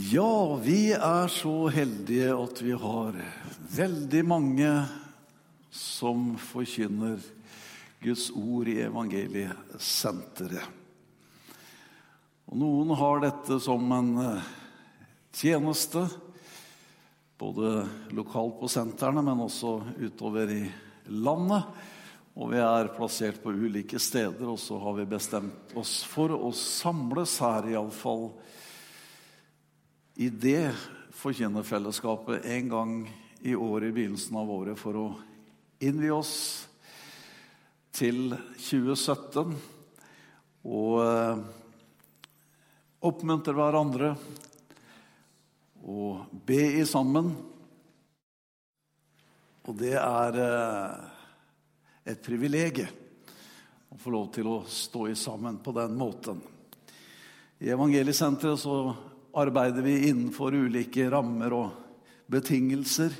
Ja, vi er så heldige at vi har veldig mange som forkynner Guds ord i evangeliesenteret. Og noen har dette som en eh, tjeneste, både lokalt på sentrene, men også utover i landet. Og vi er plassert på ulike steder, og så har vi bestemt oss for å samles her, iallfall i det forkynnerfellesskapet en gang i året i begynnelsen av året for å innvie oss til 2017 og eh, oppmuntre hverandre og be i sammen. Og det er eh, et privilegium å få lov til å stå i sammen på den måten. I Evangeliesenteret så arbeider vi innenfor ulike rammer og betingelser.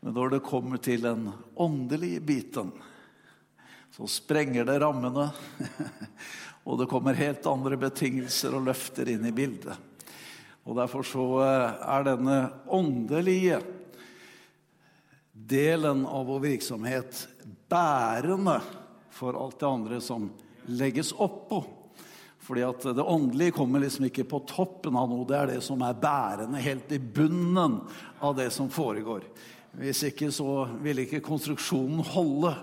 Men når det kommer til den åndelige biten, så sprenger det rammene. Og det kommer helt andre betingelser og løfter inn i bildet. Og Derfor så eh, er denne åndelige delen av vår virksomhet bærende for alt det andre som legges oppå. Fordi at det åndelige kommer liksom ikke på toppen av noe. Det er det som er bærende helt i bunnen av det som foregår. Hvis ikke så vil ikke konstruksjonen holde.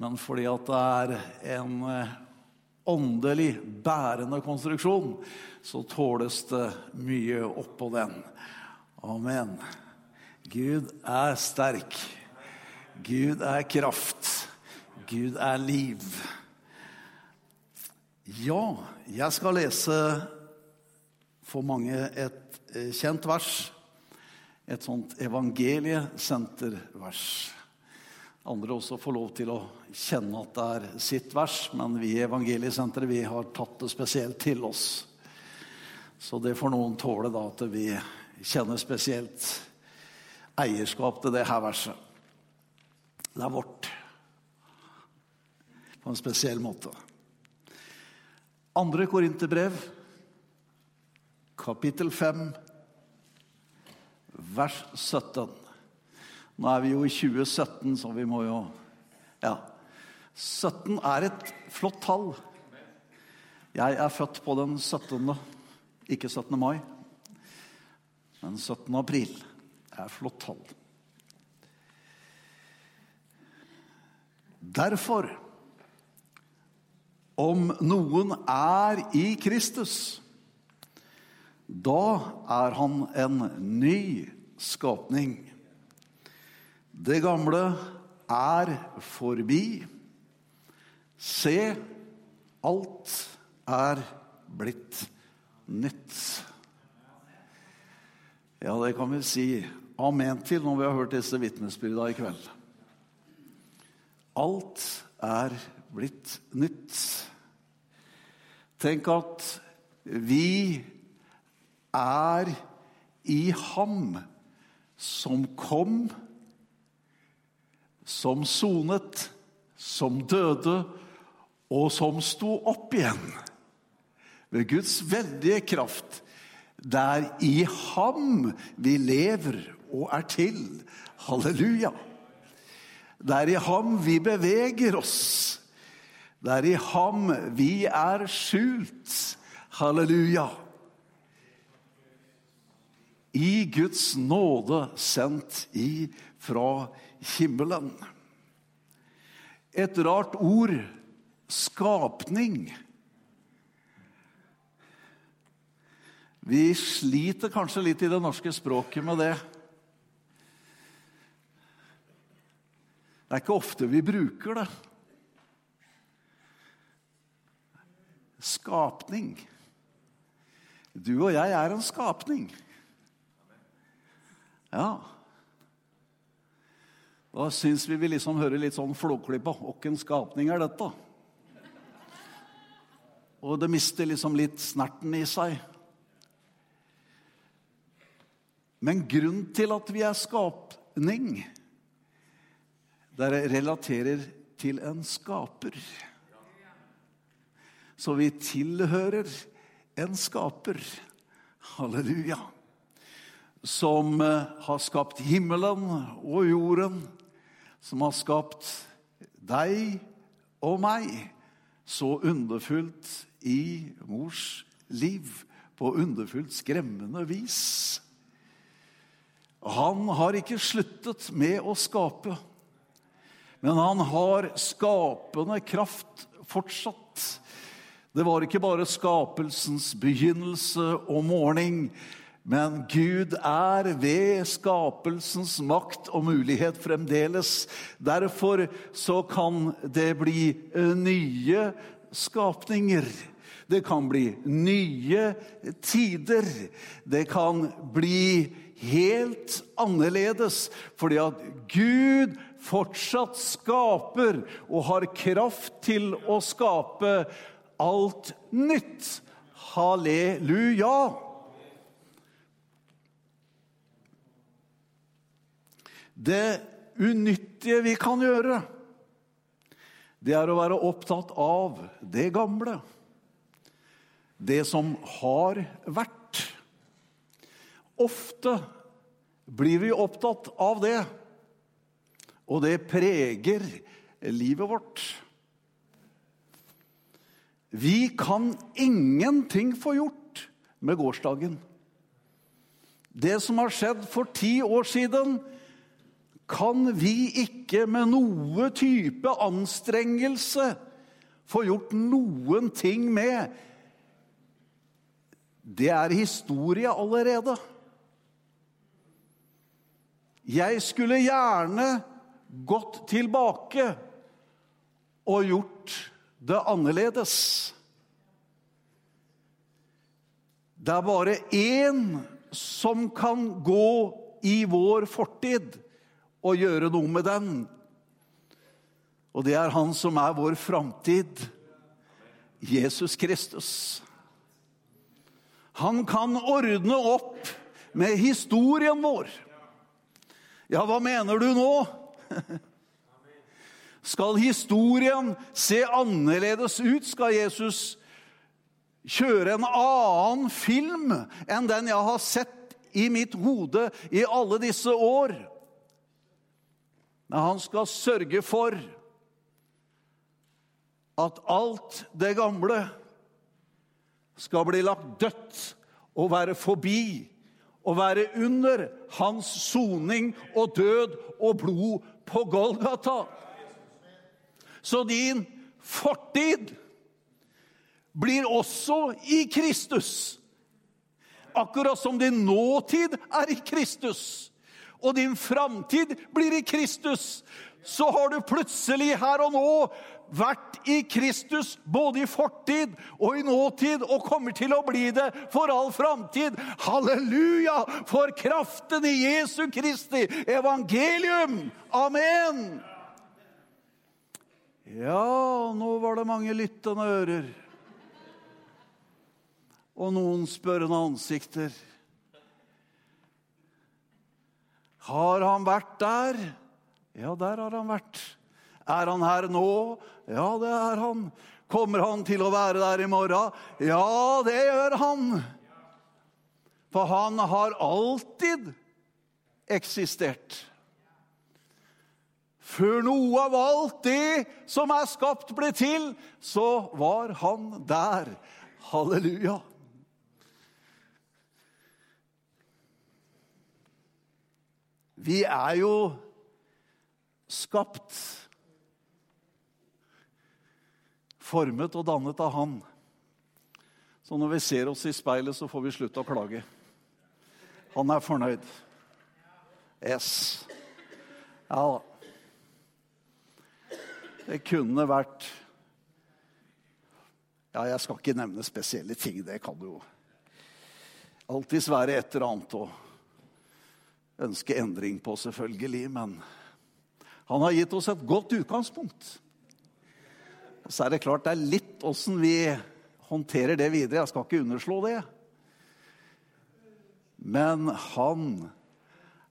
Men fordi at det er en eh, åndelig bærende konstruksjon, så tåles det mye oppå den. Amen. Gud er sterk. Gud er kraft. Gud er liv. Ja, jeg skal lese for mange et eh, kjent vers. Et sånt evangeliesentervers. Andre også får lov til å kjenne at det er sitt vers, men vi i Evangeliesenteret vi har tatt det spesielt til oss. Så det får noen tåle, da, at vi kjenner spesielt eierskap til det her verset. Det er vårt på en spesiell måte. Andre Korinterbrev, kapittel 5, vers 17. Nå er vi jo i 2017, så vi må jo Ja. 17 er et flott tall. Jeg er født på den 17., ikke 17. mai, men 17. april. Det er et flott tall. Derfor om noen er i Kristus, da er han en ny skapning. Det gamle er forbi. Se, alt er blitt nytt. Ja, det kan vi si amen til når vi har hørt disse vitnesbyrdene i kveld. Alt er blitt nytt. Tenk at vi er i ham som kom, som sonet, som døde, og som sto opp igjen. Ved Guds veldige kraft. Det er i ham vi lever og er til. Halleluja. Det er i ham vi beveger oss. Det er i ham vi er skjult. Halleluja. I Guds nåde sendt ifra himmelen. Et rart ord skapning. Vi sliter kanskje litt i det norske språket med det. Det er ikke ofte vi bruker det. Skapning. Du og jeg er en skapning. Ja. Da syns vi vi liksom hører litt sånn flåklypa. Åkken skapning er dette? Og det mister liksom litt snerten i seg. Men grunnen til at vi er skapning, det relaterer til en skaper. Så vi tilhører en skaper. Halleluja. som eh, har skapt himmelen og jorden, som har skapt deg og meg så underfullt i mors liv, på underfullt skremmende vis. Han har ikke sluttet med å skape, men han har skapende kraft fortsatt. Det var ikke bare skapelsens begynnelse og morgen, men Gud er ved skapelsens makt og mulighet fremdeles. Derfor så kan det bli eh, nye skapninger. Det kan bli nye tider. Det kan bli helt annerledes, fordi at Gud fortsatt skaper og har kraft til å skape alt nytt. Halleluja! Det unyttige vi kan gjøre, det er å være opptatt av det gamle. Det som har vært. Ofte blir vi opptatt av det, og det preger livet vårt. Vi kan ingenting få gjort med gårsdagen. Det som har skjedd for ti år siden, kan vi ikke med noe type anstrengelse få gjort noen ting med. Det er historie allerede. Jeg skulle gjerne gått tilbake og gjort det annerledes. Det er bare én som kan gå i vår fortid og gjøre noe med den. Og det er han som er vår framtid, Jesus Kristus. Han kan ordne opp med historien vår. Ja, hva mener du nå? Skal historien se annerledes ut? Skal Jesus kjøre en annen film enn den jeg har sett i mitt hode i alle disse år? Men han skal sørge for at alt det gamle skal bli lagt dødt og være forbi og være under hans soning og død og blod på Golgata. Så din fortid blir også i Kristus. Akkurat som din nåtid er i Kristus og din framtid blir i Kristus, så har du plutselig her og nå vært i Kristus både i fortid og i nåtid og kommer til å bli det for all framtid. Halleluja for kraften i Jesu Kristi evangelium! Amen! Ja, nå var det mange lyttende ører. Og noen spørrende ansikter. Har han vært der? Ja, der har han vært. Er han her nå? Ja, det er han. Kommer han til å være der i morgen? Ja, det gjør han. For han har alltid eksistert. Før noe av alt det som er skapt, ble til, så var han der. Halleluja. Vi er jo skapt, formet og dannet av Han. Så når vi ser oss i speilet, så får vi slutte å klage. Han er fornøyd. Yes. Ja da. Det kunne vært Ja, jeg skal ikke nevne spesielle ting. Det kan jo alltids være et eller annet. Og ønske endring på, selvfølgelig. Men han har gitt oss et godt utgangspunkt. Og så er det klart det er litt åssen vi håndterer det videre. Jeg skal ikke underslå det. Men han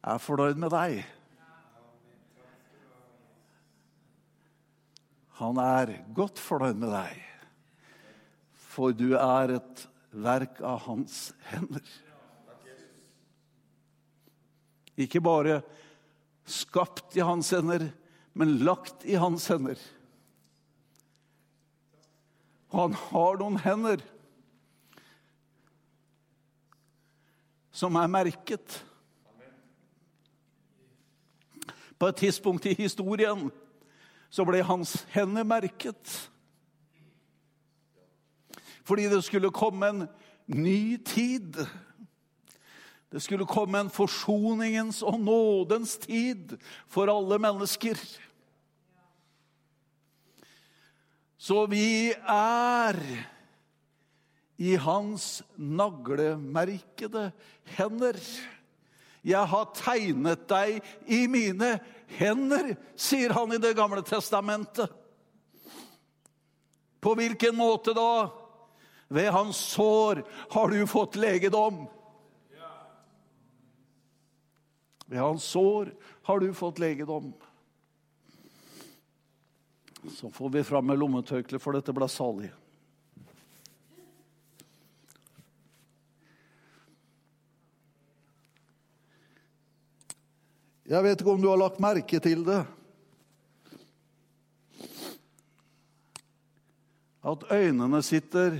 er fornøyd med deg. Han er godt fornøyd med deg, for du er et verk av hans hender. Ikke bare skapt i hans hender, men lagt i hans hender. Han har noen hender som er merket. På et tidspunkt i historien så ble hans hender merket. Fordi det skulle komme en ny tid. Det skulle komme en forsoningens og nådens tid for alle mennesker. Så vi er i hans naglemerkede hender. Jeg har tegnet deg i mine hender, sier han i Det gamle testamentet. På hvilken måte da? Ved hans sår har du fått legedom. Ved hans sår har du fått legedom. Så får vi fram med lommetørkleet, for dette ble salig. Jeg vet ikke om du har lagt merke til det. At øynene sitter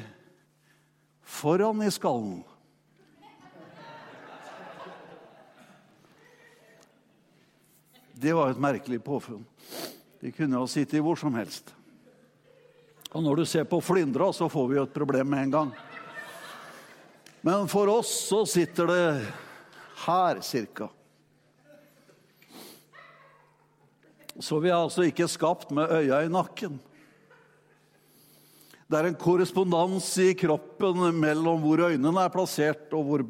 foran i skallen. Det var et merkelig påfunn. De kunne ha sittet hvor som helst. Og når du ser på flyndra, så får vi jo et problem med en gang. Men for oss så sitter det her cirka. Så vi er altså ikke skapt med øya i nakken. Det er en korrespondans i kroppen mellom hvor øynene er plassert, og hvor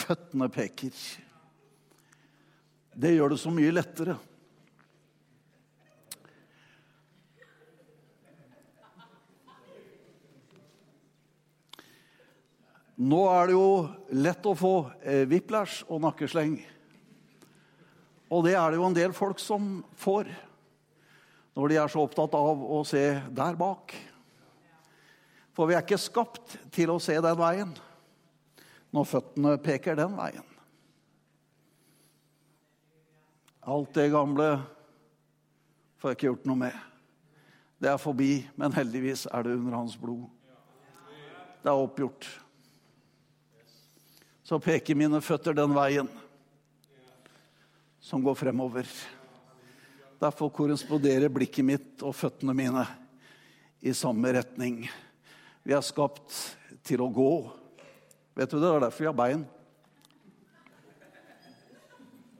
føttene peker. Det gjør det så mye lettere. Nå er det jo lett å få eh, whiplash og nakkesleng. Og det er det jo en del folk som får når de er så opptatt av å se der bak. For vi er ikke skapt til å se den veien når føttene peker den veien. Alt det gamle får jeg ikke gjort noe med. Det er forbi, men heldigvis er det under hans blod. Det er oppgjort så peker mine føtter den veien som går fremover. Derfor korresponderer blikket mitt og føttene mine i samme retning. Vi er skapt til å gå. Vet du det? Er derfor vi har bein.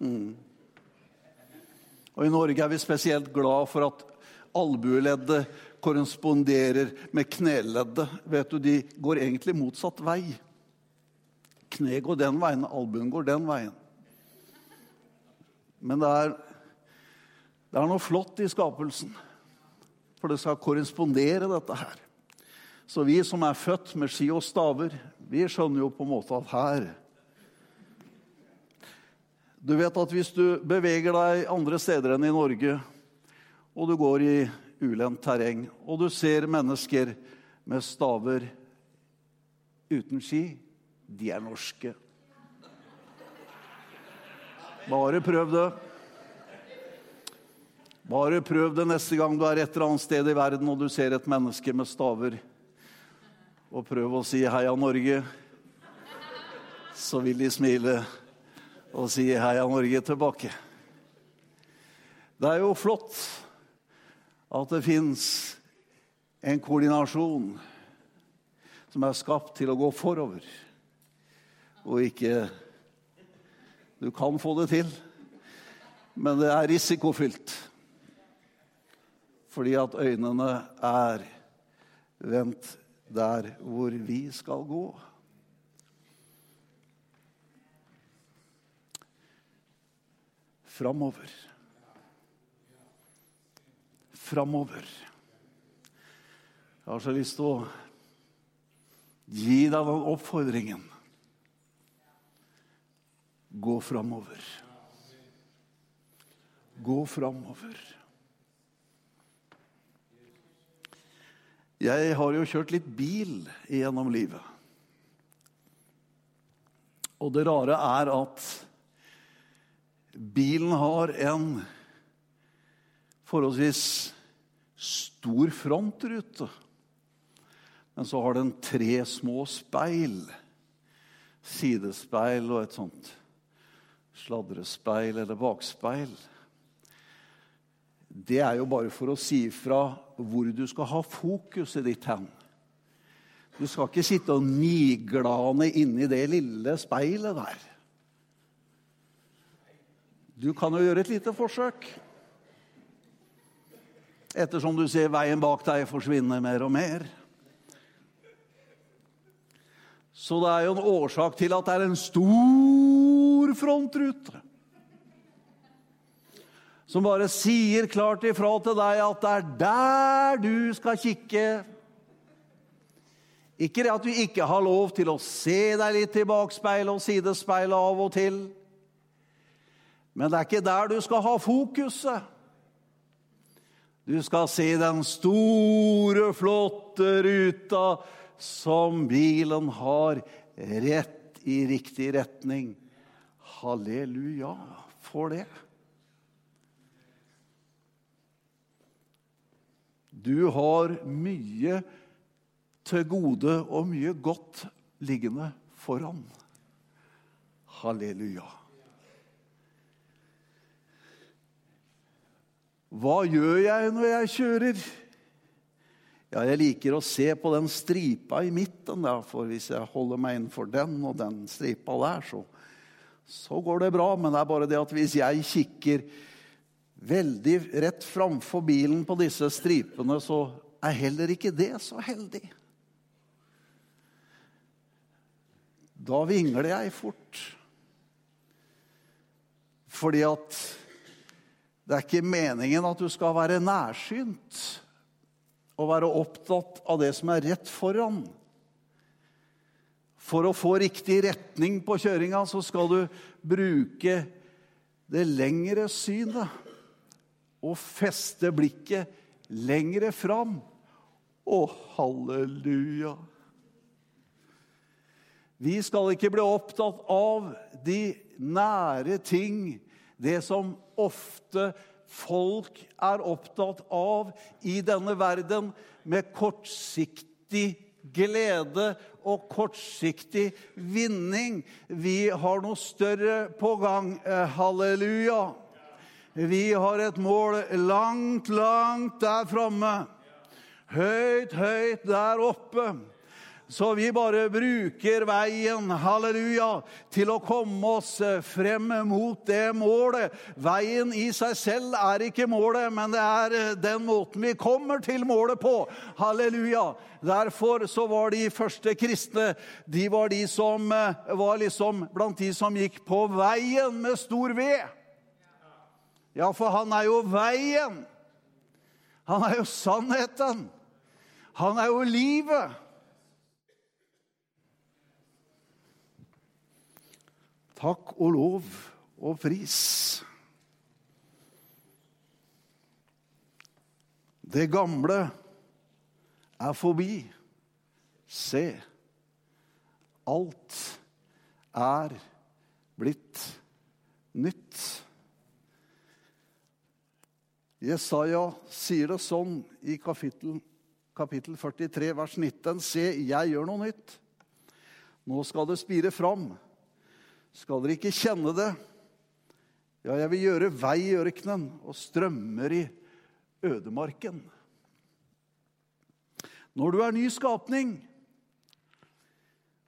Mm. Og I Norge er vi spesielt glad for at albueleddet korresponderer med kneleddet. Vet du, De går egentlig motsatt vei. Kne går den veien, albuen går den veien. Men det er, det er noe flott i skapelsen. For det skal korrespondere, dette her. Så vi som er født med ski og staver, vi skjønner jo på en måte at her Du vet at hvis du beveger deg andre steder enn i Norge, og du går i ulendt terreng, og du ser mennesker med staver uten ski de er norske. Bare prøv det. Bare prøv det neste gang du er et eller annet sted i verden og du ser et menneske med staver. Og prøv å si 'Heia Norge'. Så vil de smile og si 'Heia Norge' tilbake. Det er jo flott at det fins en koordinasjon som er skapt til å gå forover og ikke Du kan få det til, men det er risikofylt. Fordi at øynene er vendt der hvor vi skal gå. Framover. Framover. Jeg har så lyst til å gi deg den oppfordringen Gå framover. Gå framover. Jeg har jo kjørt litt bil gjennom livet. Og det rare er at Bilen har en forholdsvis stor frontrute. Men så har den tre små speil. Sidespeil og et sånt sladrespeil eller bakspeil. Det er jo bare for å si ifra hvor du skal ha fokuset ditt hen. Du skal ikke sitte og niglane inni det lille speilet der. Du kan jo gjøre et lite forsøk. Ettersom du ser veien bak deg forsvinne mer og mer. Så det er jo en årsak til at det er en stor frontrute. Som bare sier klart ifra til deg at det er der du skal kikke ikke det at du ikke har lov til å se deg litt i bakspeilet og sidespeilet av og til. Men det er ikke der du skal ha fokuset. Du skal se den store, flotte ruta som bilen har, rett i riktig retning. Halleluja for det. Du har mye til gode og mye godt liggende foran. Halleluja. Hva gjør jeg når jeg kjører? Ja, jeg liker å se på den stripa i midten, der, for hvis jeg holder meg innenfor den og den stripa der, så, så går det bra. Men det er bare det at hvis jeg kikker veldig rett framfor bilen på disse stripene, så er heller ikke det så heldig. Da vingler jeg fort. Fordi at det er ikke meningen at du skal være nærsynt og være opptatt av det som er rett foran. For å få riktig retning på kjøringa så skal du bruke det lengre synet og feste blikket lengre fram. Å, halleluja! Vi skal ikke bli opptatt av de nære ting, det som ofte folk er opptatt av i denne verden, med kortsiktig glede og kortsiktig vinning. Vi har noe større på gang. Eh, halleluja. Vi har et mål langt, langt der framme. Høyt, høyt der oppe. Så vi bare bruker veien, halleluja, til å komme oss frem mot det målet. Veien i seg selv er ikke målet, men det er den måten vi kommer til målet på. Halleluja. Derfor så var de første kristne de var de som var liksom blant de som gikk på veien med stor V. Ja, for han er jo veien. Han er jo sannheten. Han er jo livet. Takk og lov og pris. Det gamle er forbi. Se, alt er blitt nytt. Jesaja sier det sånn i kapittel, kapittel 43, vers 19. Se, jeg gjør noe nytt. Nå skal det spire fram. Skal dere ikke kjenne det? Ja, jeg vil gjøre vei i ørkenen og strømmer i ødemarken. Når du er ny skapning,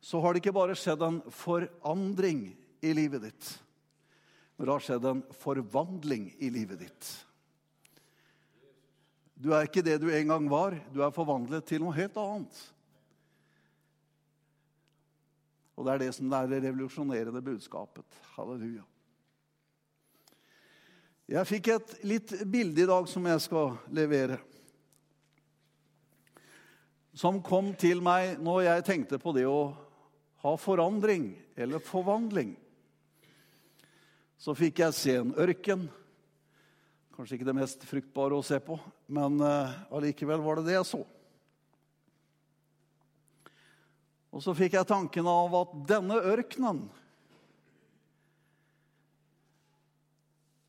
så har det ikke bare skjedd en forandring i livet ditt. Men det har skjedd en forvandling i livet ditt. Du er ikke det du en gang var. Du er forvandlet til noe helt annet. Og det er det som er det revolusjonerende budskapet. Halleluja. Jeg fikk et litt bilde i dag som jeg skal levere. Som kom til meg når jeg tenkte på det å ha forandring eller forvandling. Så fikk jeg se en ørken. Kanskje ikke det mest fruktbare å se på, men uh, allikevel var det det jeg så. Og så fikk jeg tanken av at denne ørkenen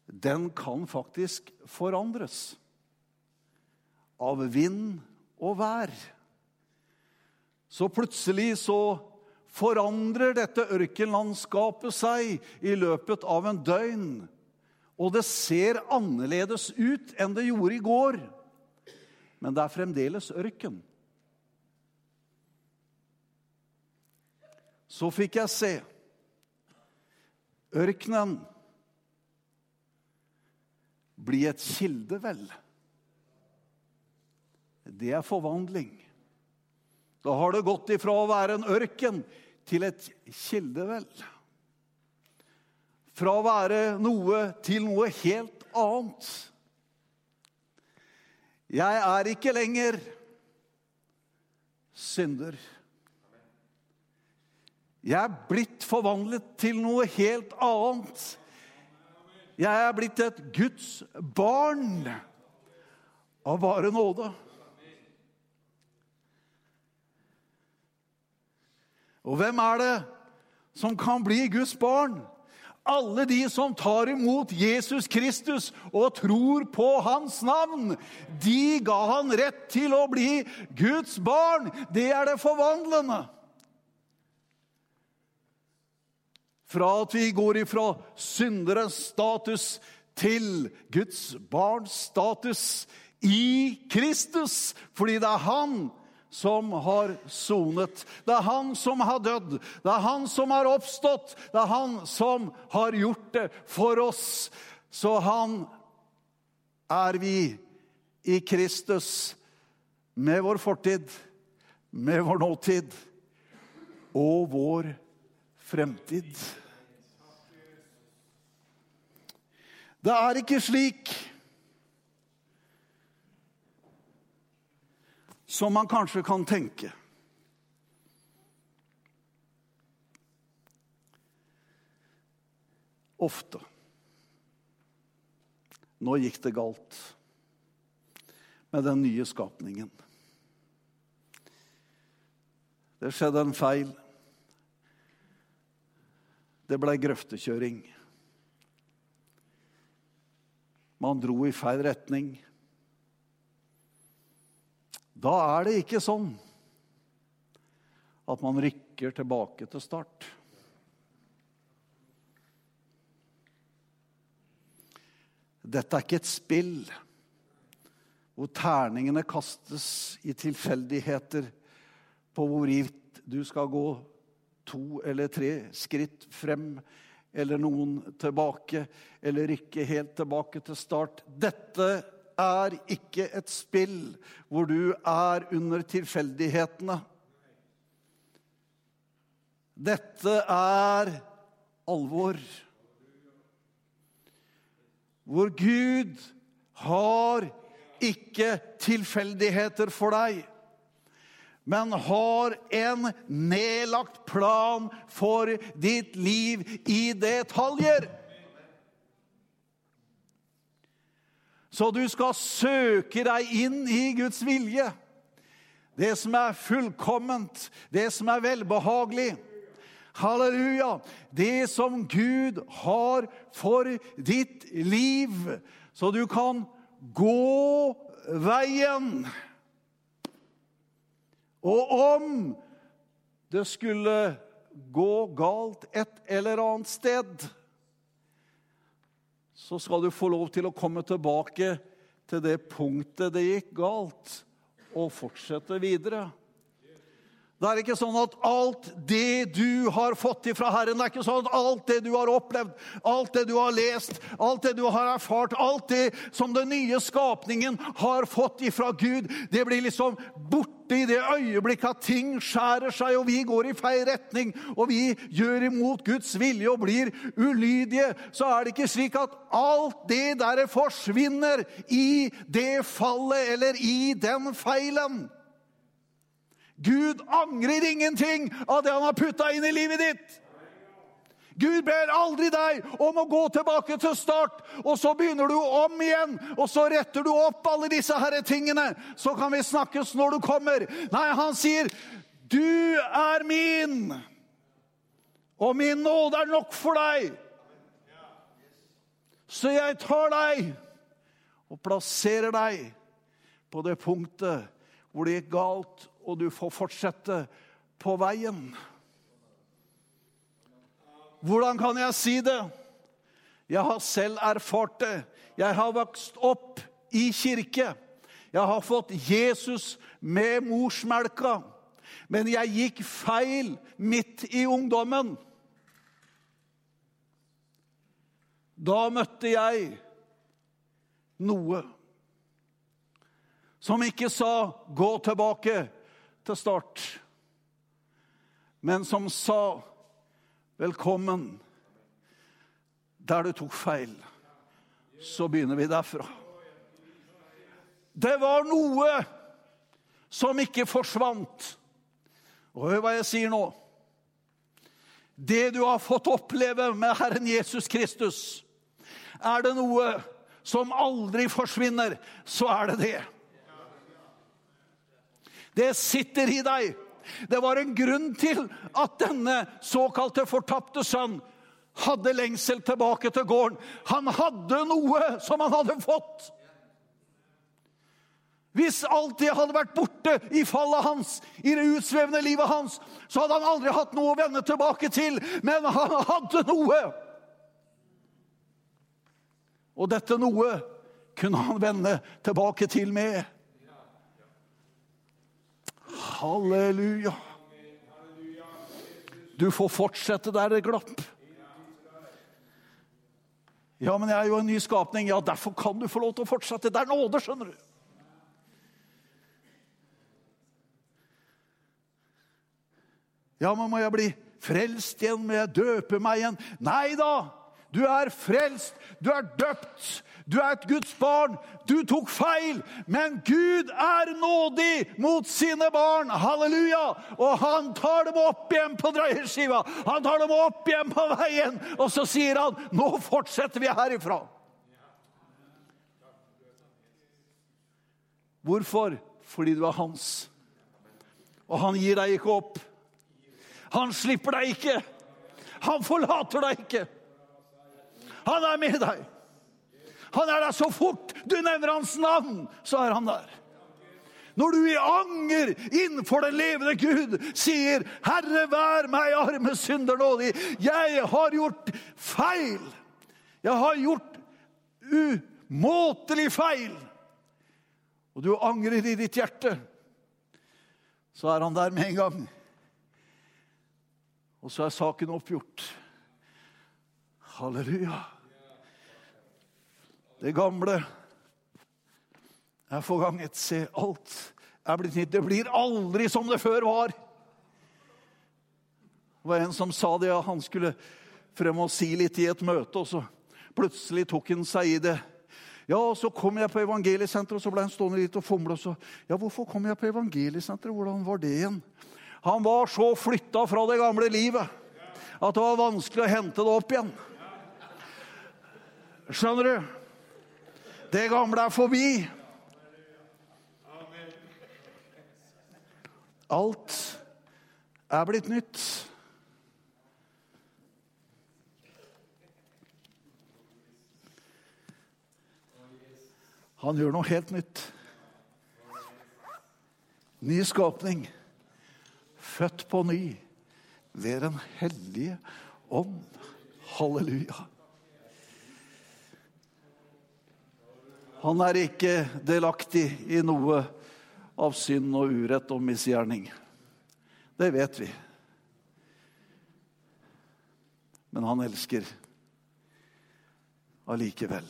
den kan faktisk forandres av vind og vær. Så plutselig så forandrer dette ørkenlandskapet seg i løpet av en døgn. Og det ser annerledes ut enn det gjorde i går. Men det er fremdeles ørken. Så fikk jeg se ørkenen bli et kildevel. Det er forvandling. Da har det gått ifra å være en ørken til et kildevel. Fra å være noe til noe helt annet. Jeg er ikke lenger synder. Jeg er blitt forvandlet til noe helt annet. Jeg er blitt et Guds barn av bare nåde. Og hvem er det som kan bli Guds barn? Alle de som tar imot Jesus Kristus og tror på hans navn. De ga han rett til å bli Guds barn. Det er det forvandlende. Fra at vi går ifra synderens status til Guds barns status i Kristus, fordi det er Han som har sonet. Det er han som har dødd. Det er han som har oppstått. Det er han som har gjort det for oss. Så han er vi i Kristus med vår fortid, med vår nåtid og vår fremtid. Det er ikke slik som man kanskje kan tenke. Ofte. Nå gikk det galt med den nye skapningen. Det skjedde en feil. Det ble grøftekjøring. Man dro i feil retning. Da er det ikke sånn at man rykker tilbake til start. Dette er ikke et spill hvor terningene kastes i tilfeldigheter på hvorvidt du skal gå to eller tre skritt frem eller noen tilbake, eller rykke helt tilbake til start. Dette er ikke et spill hvor du er under tilfeldighetene. Dette er alvor. Hvor Gud har ikke tilfeldigheter for deg, men har en nedlagt plan for ditt liv i detaljer. Så du skal søke deg inn i Guds vilje. Det som er fullkomment, det som er velbehagelig. Halleluja! Det som Gud har for ditt liv, så du kan gå veien. Og om det skulle gå galt et eller annet sted, så skal du få lov til å komme tilbake til det punktet det gikk galt, og fortsette videre. Det er ikke sånn at alt det du har fått ifra Herren, det er ikke sånn at alt det du har opplevd, alt det du har lest, alt det du har erfart, alt det som den nye skapningen har fått ifra Gud, det blir liksom borte i det øyeblikket at ting skjærer seg, og vi går i feil retning, og vi gjør imot Guds vilje og blir ulydige, så er det ikke slik at alt det der forsvinner i det fallet eller i den feilen. Gud angrer ingenting av det han har putta inn i livet ditt. Gud ber aldri deg om å gå tilbake til start, og så begynner du om igjen. Og så retter du opp alle disse herre tingene. Så kan vi snakkes når du kommer. Nei, han sier, 'Du er min, og min nåde er nok for deg'. Så jeg tar deg og plasserer deg på det punktet hvor det gikk galt, og du får fortsette på veien. Hvordan kan jeg si det? Jeg har selv erfart det. Jeg har vokst opp i kirke. Jeg har fått Jesus med morsmelka. Men jeg gikk feil midt i ungdommen. Da møtte jeg noe som ikke sa 'gå tilbake til start', men som sa 'velkommen der du tok feil'. Så begynner vi derfra. Det var noe som ikke forsvant. Og hør hva jeg sier nå. Det du har fått oppleve med Herren Jesus Kristus, er det noe som aldri forsvinner, så er det det. Det sitter i deg. Det var en grunn til at denne såkalte fortapte sønn hadde lengsel tilbake til gården. Han hadde noe som han hadde fått. Hvis alt det hadde vært borte i fallet hans, i det utsvevende livet hans, så hadde han aldri hatt noe å vende tilbake til. Men han hadde noe. Og dette noe kunne han vende tilbake til med. Halleluja. Du får fortsette der det glapp. Ja, men jeg er jo en ny skapning. Ja, derfor kan du få lov til å fortsette. Det er nåde, skjønner du. Ja, men må jeg bli frelst igjen? Må jeg døpe meg igjen? Nei da! Du er frelst, du er døpt, du er et Guds barn. Du tok feil, men Gud er nådig mot sine barn. Halleluja! Og han tar dem opp igjen på dreieskiva. Han tar dem opp igjen på veien, og så sier han, 'Nå fortsetter vi herifra'. Hvorfor? Fordi du er hans. Og han gir deg ikke opp. Han slipper deg ikke. Han forlater deg ikke. Han er med deg. Han er der så fort du nevner hans navn, så er han der. Når du i anger innenfor den levende Gud sier, 'Herre, vær meg arme synder nådig'. Jeg har gjort feil. Jeg har gjort umåtelig feil. Og du angrer i ditt hjerte. Så er han der med en gang. Og så er saken oppgjort. Halleluja. Det gamle er forganget. Se, alt er blitt nytt. Det blir aldri som det før var. Det var en som sa det, ja, han skulle frem og si litt i et møte, og så plutselig tok han seg i det. Ja, og Så kom jeg på evangeliesenteret, og så ble han stående litt og fomle. Og så, ja, hvorfor kom jeg på evangeliesenteret? Hvordan var det igjen? Han var så flytta fra det gamle livet at det var vanskelig å hente det opp igjen. Skjønner du? Det gamle er forbi. Alt er blitt nytt. Han gjør noe helt nytt. Ny skapning. Født på ny ved Den hellige ånd. Halleluja. Han er ikke delaktig i noe av synd og urett og misgjerning. Det vet vi. Men han elsker allikevel.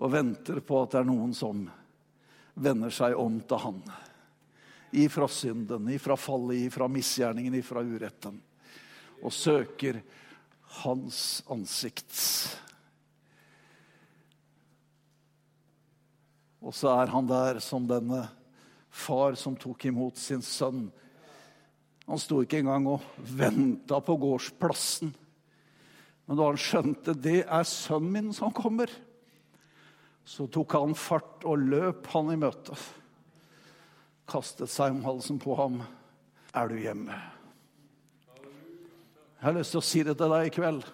Og venter på at det er noen som vender seg om til han. Ifra synden, ifra fallet, ifra misgjerningen, ifra uretten. Og søker hans ansikt. Og så er han der som denne far som tok imot sin sønn. Han sto ikke engang og venta på gårdsplassen. Men da han skjønte det er sønnen min som kommer, så tok han fart og løp han i møte. Kastet seg om halsen på ham. Er du hjemme? Jeg har lyst til å si det til deg i kveld.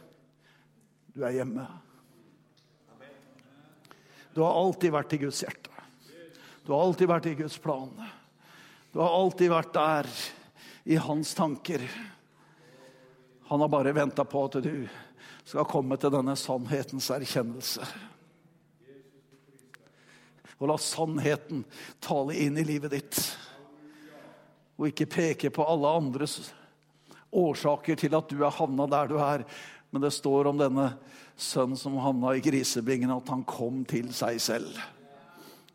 Du er hjemme. Du har alltid vært i Guds hjerte. Du har alltid vært i Guds plan. Du har alltid vært der i hans tanker. Han har bare venta på at du skal komme til denne sannhetens erkjennelse. Og la sannheten tale inn i livet ditt. Og ikke peke på alle andres årsaker til at du er havna der du er. Men det står om denne sønnen som havna i grisebingen, at han kom til seg selv.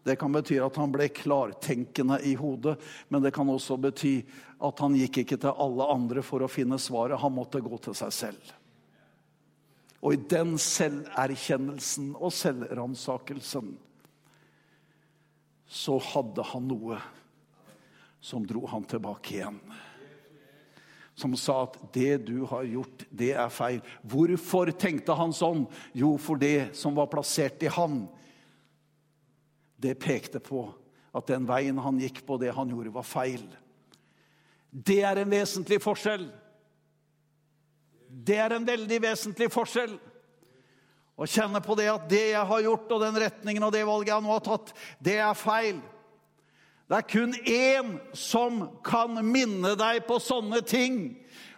Det kan bety at han ble klartenkende i hodet, men det kan også bety at han gikk ikke til alle andre for å finne svaret. Han måtte gå til seg selv. Og i den selverkjennelsen og selvransakelsen så hadde han noe som dro han tilbake igjen. Som sa at 'det du har gjort, det er feil'. Hvorfor tenkte han sånn? Jo, for det som var plassert i han, det pekte på at den veien han gikk på, det han gjorde, var feil. Det er en vesentlig forskjell. Det er en veldig vesentlig forskjell. Å kjenne på det at det jeg har gjort, og den retningen og det valget jeg nå har tatt, det er feil. Det er kun én som kan minne deg på sånne ting.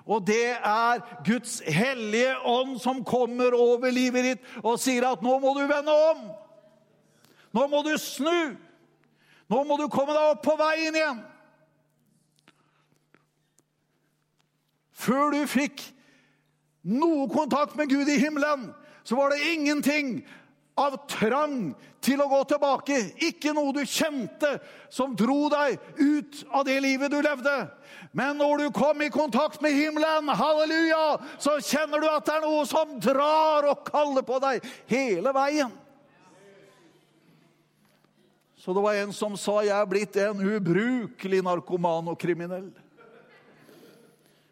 Og det er Guds hellige ånd som kommer over livet ditt og sier at nå må du vende om. Nå må du snu! Nå må du komme deg opp på veien igjen! Før du fikk noe kontakt med Gud i himmelen, så var det ingenting av trang til å gå tilbake. Ikke noe du kjente som dro deg ut av det livet du levde. Men når du kom i kontakt med himmelen, halleluja, så kjenner du at det er noe som drar og kaller på deg hele veien. Så det var en som sa jeg er blitt en ubrukelig narkoman og kriminell.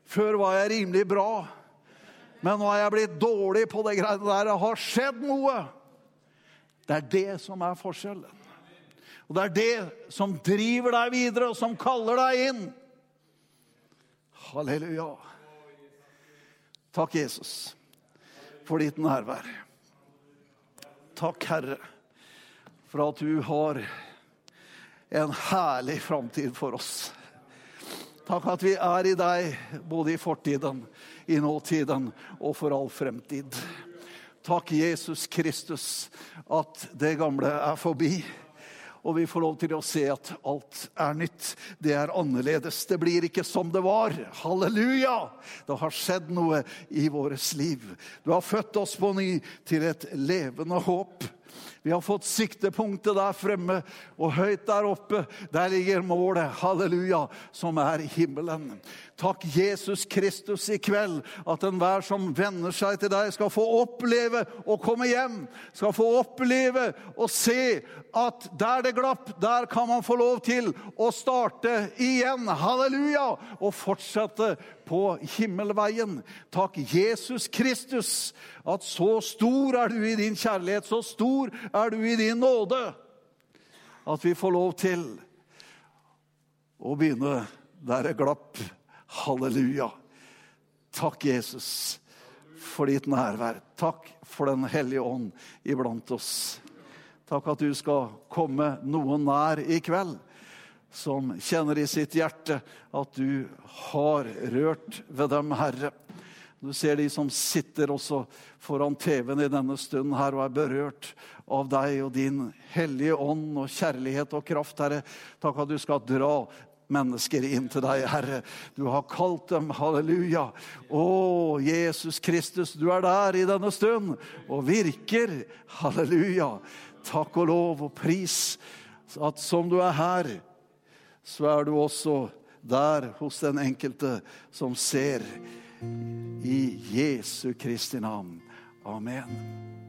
Før var jeg rimelig bra, men nå er jeg blitt dårlig på det greiene der. Det har skjedd noe. Det er det som er forskjellen. Og det er det som driver deg videre, og som kaller deg inn. Halleluja. Takk, Jesus, for ditt nærvær. Takk, Herre for at du har en herlig framtid for oss. Takk at vi er i deg, både i fortiden, i nåtiden og for all fremtid. Takk, Jesus Kristus, at det gamle er forbi. Og vi får lov til å se at alt er nytt. Det er annerledes. Det blir ikke som det var. Halleluja! Det har skjedd noe i vårt liv. Du har født oss på ny til et levende håp. Vi har fått siktepunktet der fremme, og høyt der oppe, der ligger målet, halleluja, som er himmelen. Takk, Jesus Kristus, i kveld, at enhver som venner seg til deg, skal få oppleve å komme hjem. Skal få oppleve å se at der det glapp, der kan man få lov til å starte igjen. Halleluja! Og fortsette på himmelveien. Takk, Jesus Kristus, at så stor er du i din kjærlighet, så stor er du i din nåde, at vi får lov til å begynne der det glapp. Halleluja. Takk, Jesus, for ditt nærvær. Takk for Den hellige ånd iblant oss. Takk at du skal komme noen nær i kveld som kjenner i sitt hjerte at du har rørt ved dem, Herre. Du ser de som sitter også foran TV-en i denne stunden her og er berørt av deg og din hellige ånd og kjærlighet og kraft, Herre. Takk at du skal dra mennesker inn til deg, Herre. Du har kalt dem, halleluja. Å, Jesus Kristus, du er der i denne stund og virker. Halleluja. Takk og lov og pris at som du er her, så er du også der hos den enkelte som ser. I Jesu Kristi navn. Amen.